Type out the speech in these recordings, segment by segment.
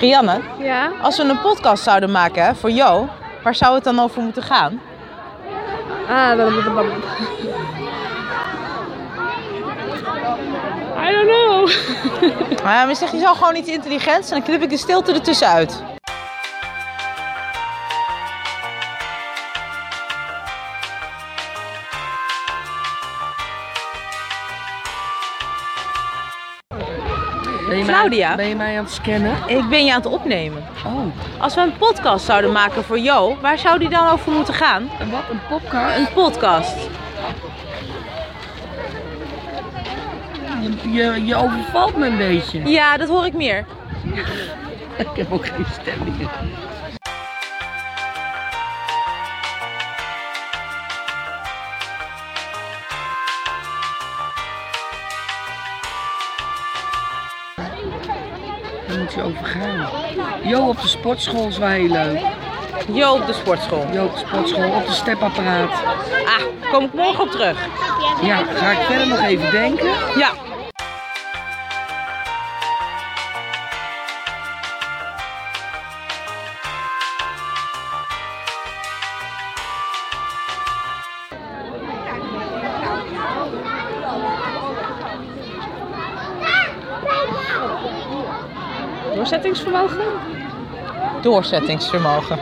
Rianne, Ja? als we een podcast zouden maken hè, voor Jo, waar zou het dan over moeten gaan? Ah, blablabla. I don't know. Ja, maar zeg je zo gewoon iets intelligents en dan knip ik de stilte ertussen uit. Ben je Claudia? Mij, ben je mij aan het scannen? Ik ben je aan het opnemen. Oh, Als we een podcast zouden maken voor Jo, waar zou die dan over moeten gaan? en wat? Een podcast? Een podcast. Je, je, je overvalt me een beetje. Ja, dat hoor ik meer. Ik heb ook geen stem meer. Moet je over gaan. Jo op de sportschool is wel heel leuk. Jo op de sportschool. Jo op de sportschool, op de stepapparaat. Ah, kom ik morgen op terug. Ja, ga ik verder nog even denken. Ja. Doorzettingsvermogen? Doorzettingsvermogen.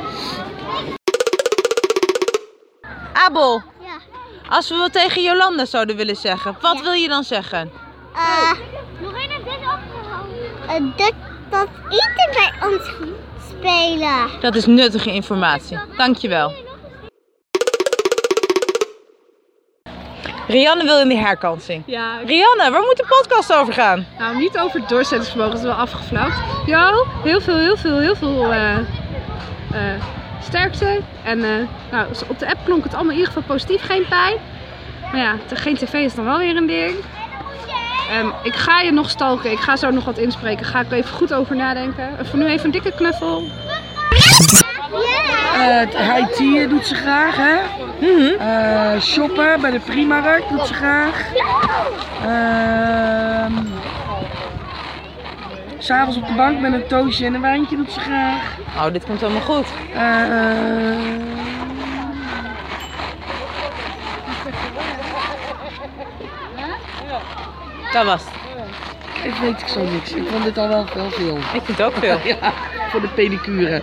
Abel, Ja. als we wat tegen Jolanda zouden willen zeggen, wat wil je dan zeggen? Eh. Nog één dit opgehouden. dat, dat eten bij ons spelen. Dat is nuttige informatie. Dankjewel. Rianne wil in de herkansing. Ja, Rianne, waar moet de podcast over gaan? nou niet over het doorzettingsvermogen, dat is wel afgevlauwd. Jo, heel veel, heel veel, heel veel eh, sterkte. En eh, nou, op de app klonk het allemaal in ieder geval positief, geen pijn. Maar ja, geen tv is dan wel weer een ding. Ehm, ik ga je nog stalken, ik ga zo nog wat inspreken. Ga ik even goed over nadenken. En voor nu even een dikke knuffel. Eh, het high tea doet ze graag, hè? Eh, shoppen bij de Primark doet ze graag. Ehm S'avonds op de bank met een toastje en een wijntje doet ze graag. Oh, dit komt helemaal goed. Eh, Dat was het. ik weet ik zo niks. Ik vond dit al wel veel veel. Ik vind het ook veel. Ja, voor de pedicure.